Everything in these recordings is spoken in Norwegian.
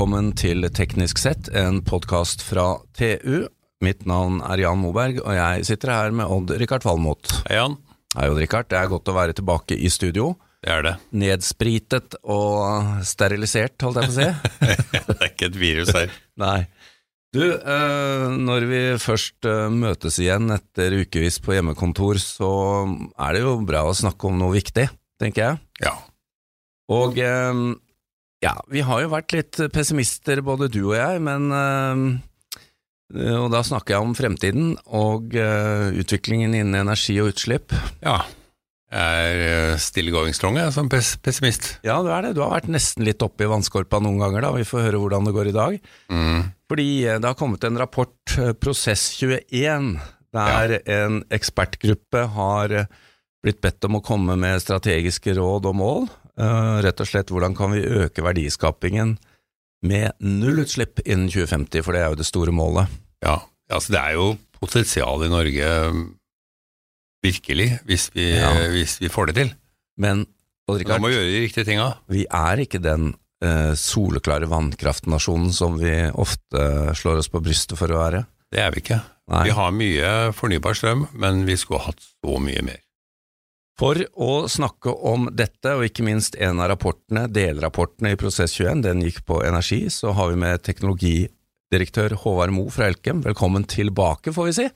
velkommen til Teknisk sett, en podkast fra TU. Mitt navn er Jan Moberg, og jeg sitter her med Odd-Rikard Valmot. Hei, Jan. Hei, Odd-Rikard. Det er godt å være tilbake i studio. Det er det. Nedspritet og sterilisert, holdt jeg på å si. det er ikke et virus her. Nei. Du, eh, når vi først eh, møtes igjen etter ukevis på hjemmekontor, så er det jo bra å snakke om noe viktig, tenker jeg. Ja. Og eh, ja, vi har jo vært litt pessimister, både du og jeg, men eh, Og da snakker jeg om fremtiden og eh, utviklingen innen energi og utslipp. ja. Jeg er eh, still going strong jeg, som pes pessimist. Ja, du er det. Du har vært nesten litt oppe i vannskorpa noen ganger, da. Vi får høre hvordan det går i dag. Mm. Fordi det har kommet en rapport, eh, Prosess21, der en ekspertgruppe har blitt bedt om å komme med strategiske råd og mål. Eh, Rett og slett hvordan kan vi øke verdiskapingen med nullutslipp innen 2050, for det er jo det store målet. Ja, altså det er jo potensial i Norge, virkelig, hvis vi, Ja. hvis vi får det til. Men Rikard, må vi gjøre de riktige tinga. vi er ikke den uh, soleklare vannkraftnasjonen som vi ofte slår oss på brystet for å være. Det er vi ikke. Nei. Vi har mye fornybar strøm, men vi skulle hatt så mye mer. For å snakke om dette, og ikke minst en av rapportene, delrapportene i Prosess 21, den gikk på energi, så har vi med teknologidirektør Håvard Mo fra Elkem. Velkommen tilbake, får vi si.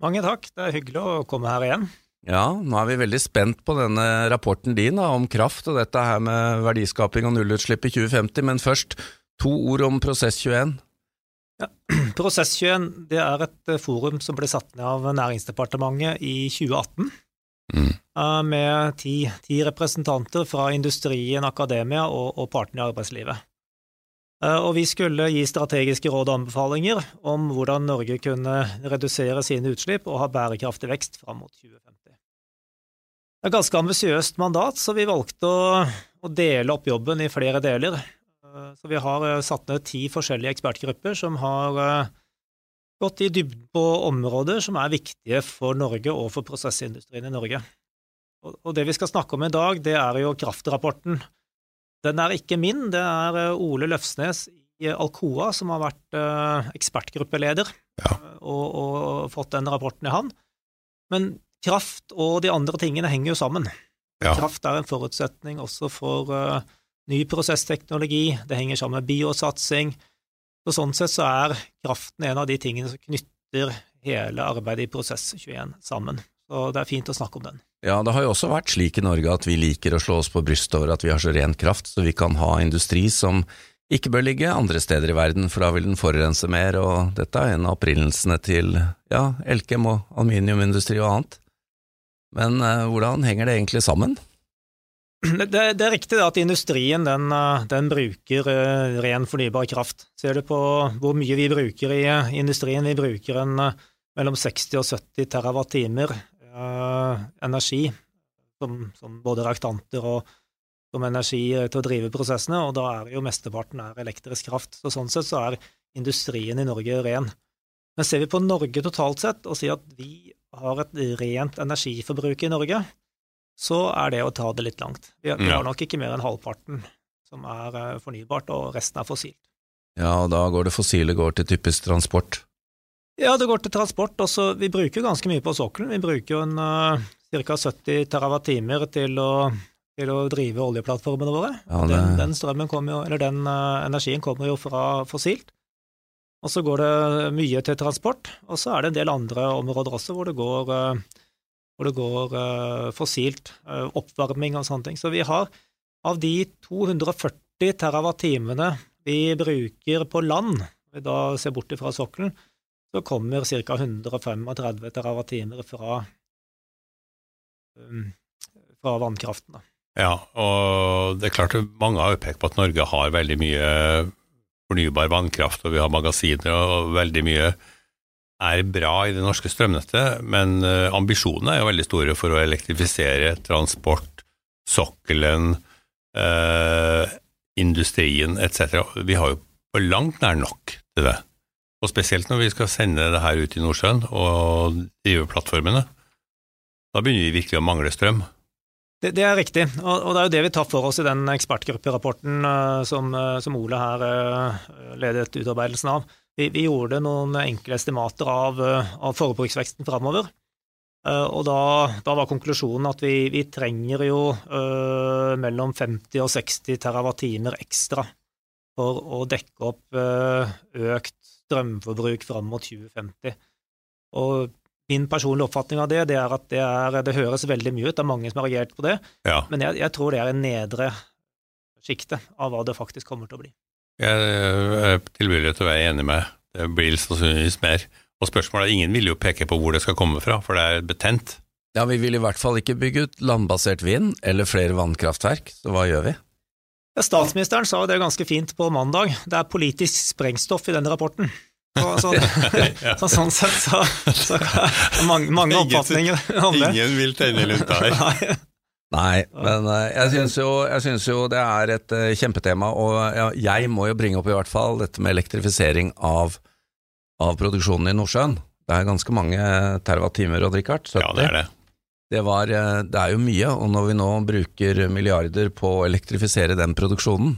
Mange takk, det er hyggelig å komme her igjen. Ja, nå er vi veldig spent på denne rapporten din da, om kraft og dette her med verdiskaping og nullutslipp i 2050, men først to ord om Prosess 21. Prosess21 det er et forum som ble satt ned av Næringsdepartementet i 2018, Mm. eh, med ti, ti representanter fra industrien, akademia og, og partene i arbeidslivet. Eh, Og vi skulle gi strategiske råd og anbefalinger om hvordan Norge kunne redusere sine utslipp og ha bærekraftig vekst fram mot 2050. Det er et ganske ambisiøst mandat, så vi valgte å, å dele opp jobben i flere deler. Eh, Så vi har satt ned ti forskjellige ekspertgrupper som har gått i dybden på områder som er viktige for Norge og for prosessindustrien i Norge. Og det vi skal snakke om i dag, det er jo kraftrapporten. Den er ikke min, det er eh, Ole Løfsnes i Alcoa som har vært eh, ekspertgruppeleder Ja. eh, og, og fått den rapporten i hand. Men kraft og de andre tingene henger jo sammen. Ja. Kraft er en forutsetning også for ny prosessteknologi, det henger sammen med biosatsing. Så sånn sett så er kraften en av de tingene som knytter hele arbeidet i Prosess21 sammen. Så det er fint å snakke om den. Ja, det har jo også vært slik i Norge at vi liker å slå oss på brystet over at vi har så ren kraft, så vi kan ha industri som ikke bør ligge andre steder i verden, for da vil den forurense mer, og dette er en av opprinnelsene til ja, Elkem og aluminiumindustri og annet. Men eh, hvordan henger det egentlig sammen? Det, det er riktig at industrien den, eh, den bruker eh, ren fornybar kraft. Ser du på hvor mye vi bruker i eh, industrien, vi bruker en mellom 60 og 70 terawatt-timer eh, energi som, som både reaktanter og som energi til å drive prosessene, og da er jo mesteparten er elektrisk kraft. Så sånn sett så er industrien i Norge ren. Men ser vi på Norge totalt sett og sier at vi har et rent energiforbruk i Norge, så er det å ta det litt langt. Vi, har Ja. har nok ikke mer enn halvparten som er eh, fornybart, og resten er fossilt. Ja, og da går det fossile går til typisk transport. Ja, det går til transport. Også, vi bruker ganske mye på sokkelen. Vi bruker en uh, ca. 70 terawatt-timer til, å- til å drive oljeplattformene våre. Ja, den, det- den, strømmen kommer jo, eller den uh, energien kommer jo fra fossilt. Og så går det mye til transport, og så er det en del andre områder også hvor det går, eh, hvor det går eh, fossilt, eh, oppvarming og sånne ting. Så vi har av de 240 terawatt-timene vi bruker på land, vi da ser bort fra sokkelen, så kommer ca. 135 terawatt-timer fra, um, fra vannkraften. Ja, og det er klart mange har pekt på at Norge har veldig mye fornybar vannkraft, og vi har magasiner, og veldig mye er bra i det norske strømnettet, men eh, ambisjonene er jo veldig store for å elektrifisere transport, sokkelen, eh, industrien etc. Vi har jo på langt nær nok til det. Og spesielt når vi skal sende det her ut i Nordsjøen og drive plattformene. Da begynner vi virkelig å mangle strøm. Det, det, er riktig, og, og, det er jo det vi tar for oss i den ekspertgrupperapporten uh, som, uh, som, Ole her uh, ledet utarbeidelsen av. Vi, vi, gjorde noen enkle estimater av, av forbruksveksten framover. og da, da, var konklusjonen at vi, vi trenger jo mellom 50 og 60 TWh ekstra for å dekke opp økt strømforbruk fram mot 2050. Og Min personlige oppfatning av det, det er at det, er, det, høres veldig mye ut, det er mange som har reagert på det, ja. men jeg, jeg, tror det er en nedre sjiktet av hva det faktisk kommer til å bli. Jeg er tilbøyelig til å være enig med Det blir sannsynligvis mer. Og spørsmålet er, ingen vil jo peke på hvor det skal komme fra, for det er betent. Ja, vi vil i hvert fall ikke bygge ut landbasert vind eller flere vannkraftverk, så hva gjør vi? Ja, statsministeren sa det ganske fint på mandag, det er politisk sprengstoff i denne rapporten. Så, så, så, sånn sett så, så mange, mange oppfatninger om det. Ingen vil tenne lunta her. Nei, men eh, jeg syns jo, jo, det er et uh, kjempetema, og jeg må jo bringe opp i hvert fall dette med elektrifisering av, av produksjonen i Nordsjøen. Det er ganske mange terawattimer, Odd-Rikard. Ja, det er det. Det, var, eh, det er jo mye, og når vi nå bruker milliarder på å elektrifisere den produksjonen,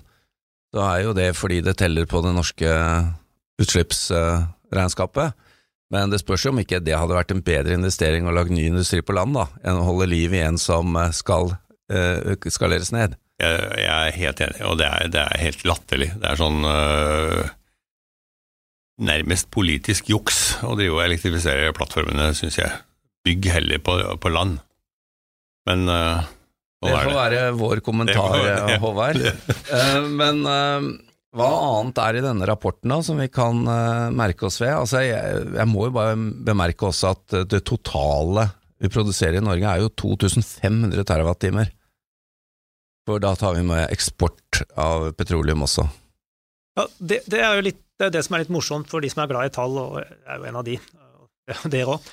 så er jo det fordi det teller på det norske utslippsregnskapet. Men det spørs jo om ikke det hadde vært en bedre investering å lage ny industri på land, da, enn å holde liv i en som eh, skal uh, skaleres ned. Jeg, jeg, er helt enig, og det er, det er helt latterlig. Det er sånn uh, nærmest politisk juks å drive og elektrifisere plattformene, syns jeg. Bygg heller på, på land. Men uh, Det får være vår kommentar. Håvard. men hva annet er i denne rapporten da, som vi kan uh, merke oss ved? Altså, jeg, jeg, må jo bare bemerke også at eh, det totale vi produserer i Norge er jo 2500 TWh. For da tar vi med eksport av petroleum også. Ja, det, det er jo litt, det, er det, som er litt morsomt for de som er glad i tall, og jeg er jo en av de, dere òg.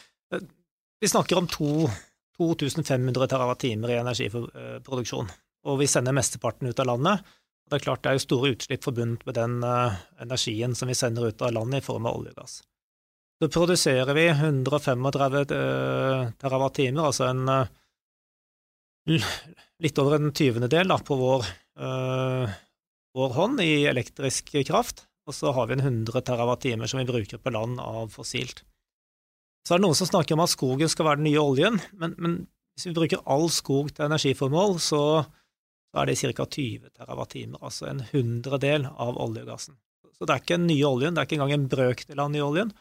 Vi snakker om 2500 TWh i energiproduksjon, og vi sender mesteparten ut av landet. Det er klart det er jo store utslipp forbundet med den uh, energien som vi sender ut av landet i form av olje og gass. Så produserer vi 135 uh, TWh, altså en uh, litt over en tyvendedel på vår, uh, vår, hånd i elektrisk kraft, og så har vi en 100 TWh som vi bruker på land av fossilt. Så er det noen som snakker om at skogen skal være den nye oljen, men, men hvis vi bruker all skog til energiformål, så da er det ca. 20 TWh, altså en hundredel av olje og gassen. Så det er ikke en ny oljen, det er ikke engang en brøkdel av den nye oljen.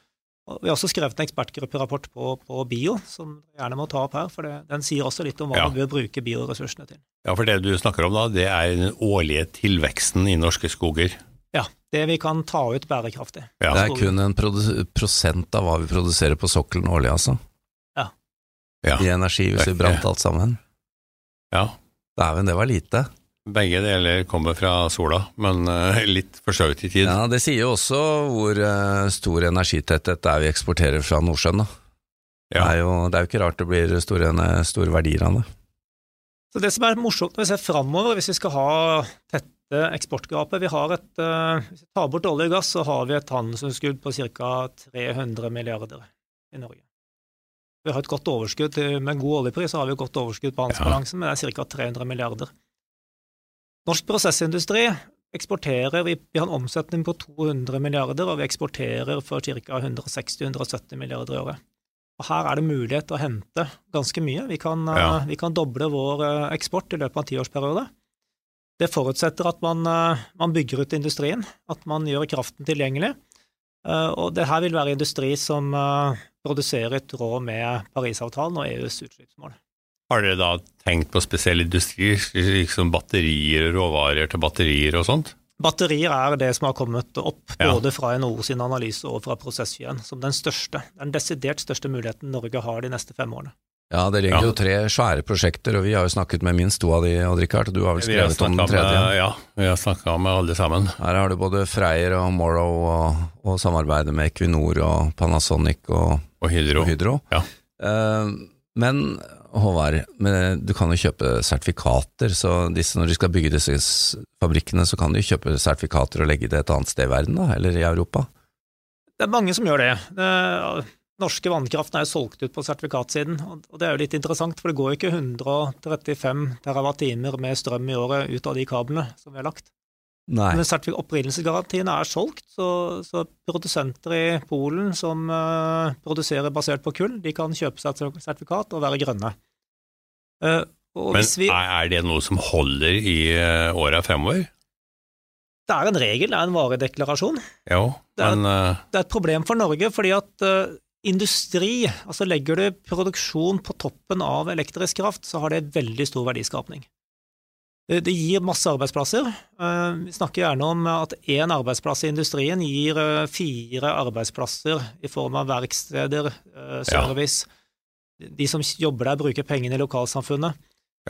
Og vi har også skrevet en ekspertgrupperapport på, på bio, som du gjerne må ta opp her, for det, den sier også litt om hva ja. man bør bruke bioressursene til. Ja, for det du snakker om da, det er den årlige tilveksten i norske skoger? Ja, det vi kan ta ut bærekraftig. Ja. Det er kun en prosent av hva vi produserer på sokkelen årlig, altså? Ja. ja. I energi, hvis vi brant alt sammen? Ja, Dæven, det var lite. Begge deler kommer fra sola, men uh, litt forskjøvet i tid. Ja, Det sier jo også hvor uh, stor energitetthet det er vi eksporterer fra Nordsjøen. da. Ja. Det, er jo, det er jo ikke rart det blir store, store verdier av det. Så Det som er morsomt når vi ser framover, hvis vi skal ha tette eksportgapet vi har et, uh, Hvis vi tar bort olje og gass, så har vi et handelsunderskudd på ca. 300 milliarder i Norge. Vi har et godt overskudd. Med god oljepris så har vi et godt overskudd på handelsbalansen, ja. men det er ca. 300 milliarder. Norsk prosessindustri eksporterer vi, vi, har en omsetning på 200 milliarder, og vi eksporterer for ca. 160-170 milliarder i året. Og Her er det mulighet til å hente ganske mye. Vi kan, ja. uh, vi kan doble vår uh, eksport i løpet av en tiårsperiode. Det forutsetter at man, uh, man, bygger ut industrien, at man gjør kraften tilgjengelig. Og det her vil være industri som produsere i tråd med Parisavtalen og EUs utslippsmål. Har dere da tenkt på spesielle industrier, liksom batterier og råvarer til batterier og sånt? Batterier er det som har kommet opp både fra NHO sin analyse og fra Prosess21 som den største, den desidert største muligheten Norge har de neste fem årene. Ja, det ligger ja. jo tre svære prosjekter, og vi har jo snakket med minst to av de, Odd Rikard. Du har vel skrevet om den tredje? Med, ja, vi har snakka med alle sammen. Her har du både Freyr og Morrow og, og samarbeidet med Equinor og Panasonic og, og Hydro. Og Hydro. Ja. Uh, men Håvard, du kan jo kjøpe sertifikater, så disse, når du skal bygge disse fabrikkene, så kan du kjøpe sertifikater og legge det et annet sted i verden, da, eller i Europa? Det er mange som gjør det. det norske vannkraften er jo solgt ut på sertifikatsiden, og det er jo litt interessant, for det går jo ikke 135 TWh med strøm i året ut av de kablene som vi har lagt. Nei. Men opprinnelsesgarantiene er solgt, så, så, produsenter i Polen som uh, produserer basert på kull, de kan kjøpe seg et sertifikat og være grønne. Uh, Men vi, er det noe som holder i uh, åra fremover? Det er en regel, det er en varedeklarasjon. Jo, det, er, det er et problem for Norge, fordi at industri, altså legger du produksjon på toppen av elektrisk kraft, så har det veldig stor verdiskapning. Det gir masse arbeidsplasser. Eh, vi snakker gjerne om at én arbeidsplass i industrien gir eh, fire arbeidsplasser i form av verksteder, eh, service. Ja. De som jobber der, bruker pengene i lokalsamfunnet.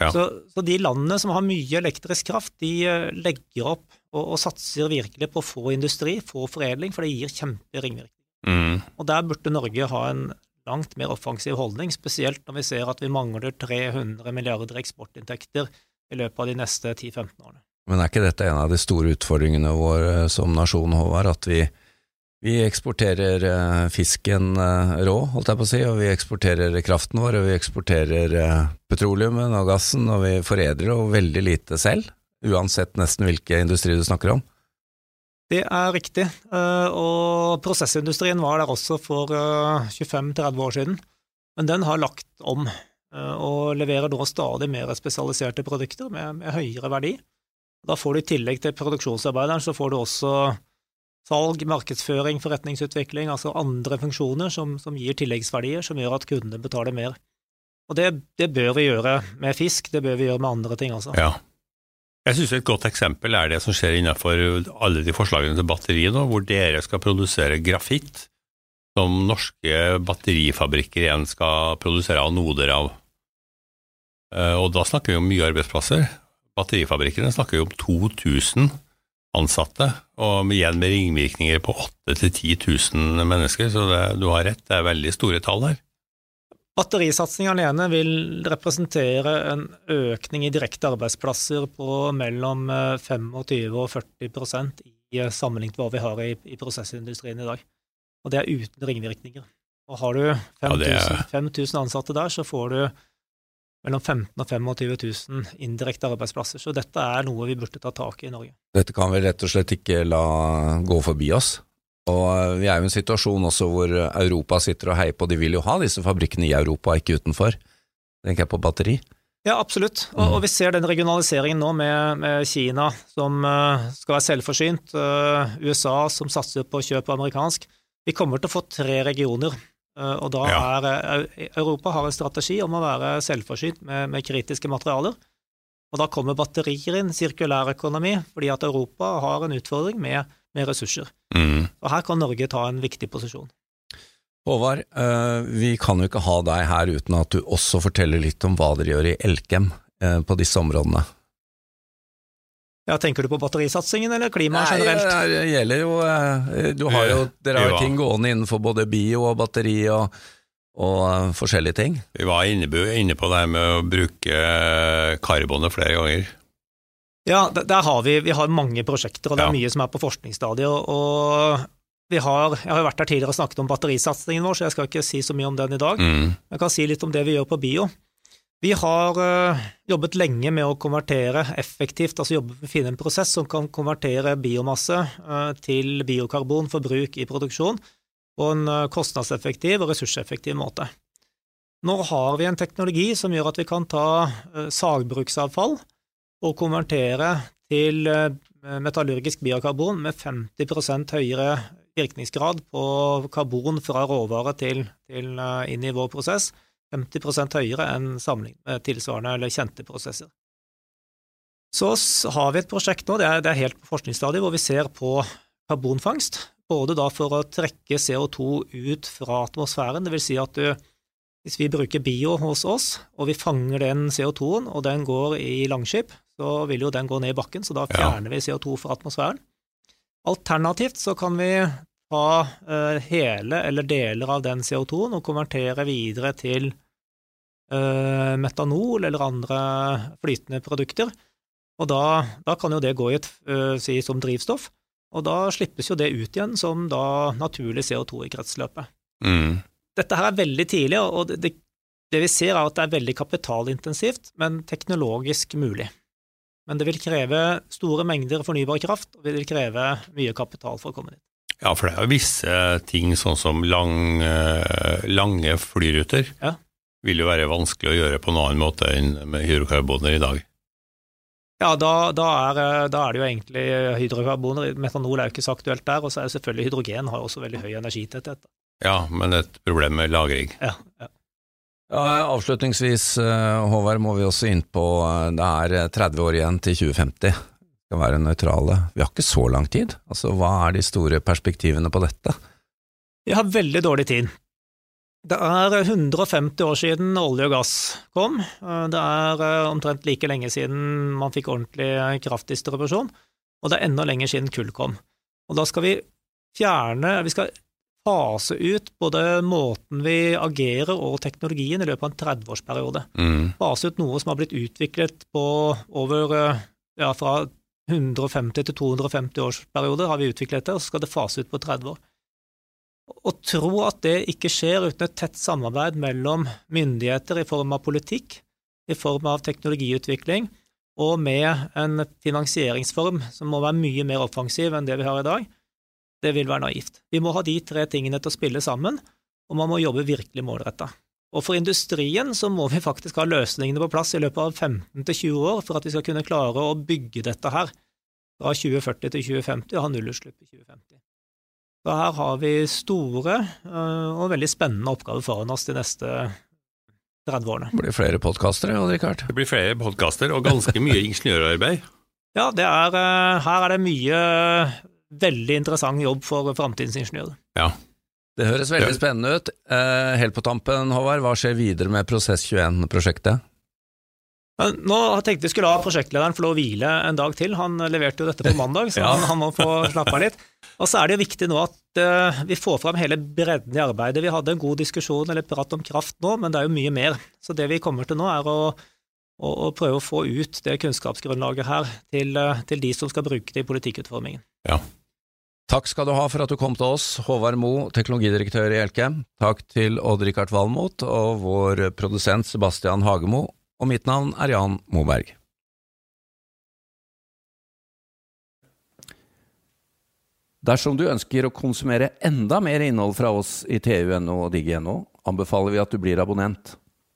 Ja. Så, så, de landene som har mye elektrisk kraft, de legger opp og, og, satser virkelig på å få industri, få foredling, for det gir kjemperingvirkninger. Mm. Og der burde Norge ha en langt mer offensiv holdning, spesielt når vi ser at vi mangler 300 milliarder eksportinntekter i løpet av de neste 10-15 årene. Men er ikke dette en av de store utfordringene våre som nasjon, Håvard, at vi, vi eksporterer eh, fisken eh, rå, holdt jeg på å si, og vi eksporterer kraften vår, og vi eksporterer eh, petroleumen og gassen, og vi foredler jo veldig lite selv, uansett nesten hvilken industri du snakker om? Det er riktig, og prosessindustrien var der også for 25-30 år siden, men den har lagt om Eh, og leverer nå stadig mer spesialiserte produkter med, med, høyere verdi. Da får du i tillegg til produksjonsarbeideren, så får du også salg, markedsføring, forretningsutvikling, altså andre funksjoner som, som gir tilleggsverdier, som gjør at kundene betaler mer. Og det, det, bør vi gjøre med fisk, det bør vi gjøre med andre ting også. Ja. Jeg synes Et godt eksempel er det som skjer innenfor alle de forslagene til batteri nå, hvor dere skal produsere grafitt som norske batterifabrikker igjen skal produsere anoder av. Eh, og da snakker vi om mye arbeidsplasser. Batterifabrikkene snakker jo om 2000 ansatte, og igjen med ringvirkninger på 8000-10 000 mennesker, så det, du har rett, det er veldig store tall her. Batterisatsing alene vil representere en økning i direkte arbeidsplasser på mellom 25 eh, og 40% i eh, sammenlignet med hva vi har i, i, prosessindustrien i dag. Og det er uten ringvirkninger. Og har du 5000, ja, er... ansatte der, så får du mellom 15 og 25 000 indirekte arbeidsplasser. Så dette er noe vi burde ta tak i i Norge. Dette kan vi rett og slett ikke la gå forbi oss. Og eh, vi er jo i en situasjon også hvor Europa sitter og heier på, de vil jo ha disse fabrikkene i Europa, ikke utenfor. Tenker jeg på batteri. Ja, absolutt. Og, og vi ser den regionaliseringen nå med, med Kina som uh, skal være selvforsynt, uh, USA som satser på kjøp amerikansk. Vi kommer til å få tre regioner Uh, og da ja. er Europa har en strategi om å være selvforsynt med, med, kritiske materialer. Og da kommer batterier inn, sirkulærøkonomi, fordi at Europa har en utfordring med, med ressurser. Mm. Og her kan Norge ta en viktig posisjon. Håvard, eh, vi kan jo ikke ha deg her uten at du også forteller litt om hva dere gjør i Elkem på disse områdene. Ja, Tenker du på batterisatsingen eller klima generelt? Nei, det gjelder jo eh, du har jo, Dere har jo ting gående innenfor både bio og batteri og, og forskjellige ting. Vi var inne, inne, på det her med å bruke eh, karbonet flere ganger. Ja, der har vi, vi har mange prosjekter, og det er mye som er på forskningsstadiet. og vi har, Jeg har vært der tidligere og snakket om batterisatsingen vår, så jeg skal ikke si så mye om den i dag. Mm. Jeg kan si litt om det vi gjør på bio. Vi har uh, jobbet lenge med å konvertere effektivt, altså jobbe med å finne en prosess som kan konvertere biomasse uh, til biokarbon for bruk i produksjon på en uh, kostnadseffektiv og ressurseffektiv måte. Nå har vi en teknologi som gjør at vi kan ta sagbruksavfall og konvertere til metallurgisk biokarbon med 50% høyere virkningsgrad på karbon fra råvare til, til inn i vår prosess 50 høyere enn tilsvarende eller kjente prosesser. Så har vi et prosjekt nå, det er, det er helt på forskningsstadiet, hvor vi ser på karbonfangst. Både da for å trekke CO2 ut fra atmosfæren, dvs. Si at du, hvis vi bruker bio hos oss, og vi fanger den CO2-en, og den går i langskip, så vil jo den gå ned i bakken, så da fjerner ja. vi CO2 fra atmosfæren. Alternativt så kan vi ta uh, hele eller deler av den CO2-en og konvertere videre til uh, metanol eller andre flytende produkter. Og da, da kan jo det gå i et, uh, si, som drivstoff, og da slippes jo det ut igjen som da naturlig CO2 i kretsløpet. Mm. dette her er veldig tidlig, og det, det, vi ser er at det er veldig kapitalintensivt, men teknologisk mulig. Men det vil kreve store mengder fornybar kraft, og det vil kreve mye kapital for å komme dit. Ja, for det er jo visse ting, sånn som lang, eh, lange flyruter, ja. vil jo være vanskelig å gjøre på en annen måte enn med hydrokarboner i dag. Ja, da, da, er, eh, da, er, det jo egentlig hydrokarboner. Metanol er jo ikke så aktuelt der. Og så er det selvfølgelig hydrogen har også veldig høy energitetthet. Ja, men et problem med lagring. Ja, ja. Ja, avslutningsvis, eh, Håvard, må vi også inn på Det er 30 år igjen til 2050 skal være nøytrale. Vi har ikke så lang tid. Altså, hva er de store perspektivene på dette? Vi har veldig dårlig tid. Det er 150 år siden olje og gass kom. Det er eh, omtrent like lenge siden man fikk ordentlig kraftdistribusjon, og det er enda lenger siden kull kom. Og da skal vi fjerne Vi skal fase ut både måten vi agerer og teknologien i løpet av en 30-årsperiode. Mm. Fase ut noe som har blitt utviklet på over eh, ja, fra 150 til 250 årsperiode har vi utviklet det, og så skal det fase ut på 30 år. Å tro at det ikke skjer uten et tett samarbeid mellom myndigheter i form av politikk, i form av teknologiutvikling, og med en finansieringsform som må være mye mer offensiv enn det vi har i dag, det vil være naivt. Vi må ha de tre tingene til å spille sammen, og man må jobbe virkelig målretta. Og for industrien så må vi faktisk ha løsningene på plass i løpet av 15-20 år for at vi skal kunne klare å bygge dette her fra 2040 til 2050 og ha nullutslipp i 2050. Så her har vi store øh, og veldig spennende oppgaver foran oss de neste 30 årene. Det blir flere podkaster, Odd Rikard? Det blir flere podkaster og ganske mye ingeniørarbeid. Ja, er, øh, her er det mye veldig interessant jobb for framtidens ingeniører. Ja, det høres veldig ja. spennende ut. Eh, helt på tampen, Håvard, hva skjer videre med Prosess21-prosjektet? Nå tenkte vi skulle la prosjektlederen få lov å hvile en dag til. Han leverte jo dette på mandag, så ja. han, han, må få slappe av litt. Og så er det jo viktig nå at uh, vi får fram hele bredden i arbeidet. Vi hadde en god diskusjon eller prat om kraft nå, men det er jo mye mer. Så det vi kommer til nå, er å, å, og prøve å få ut det kunnskapsgrunnlaget her til, uh, til de som skal bruke det i politikkutformingen. Ja. Takk skal du ha for at du kom til oss, Håvard Mo, teknologidirektør i Elkem. Takk til Odd-Rikard Valmot og vår produsent Sebastian Hagemo, og mitt navn er Jan Moberg. Dersom du ønsker å konsumere enda mer innhold fra oss i TU.no og Digi.no, anbefaler vi at du blir abonnent.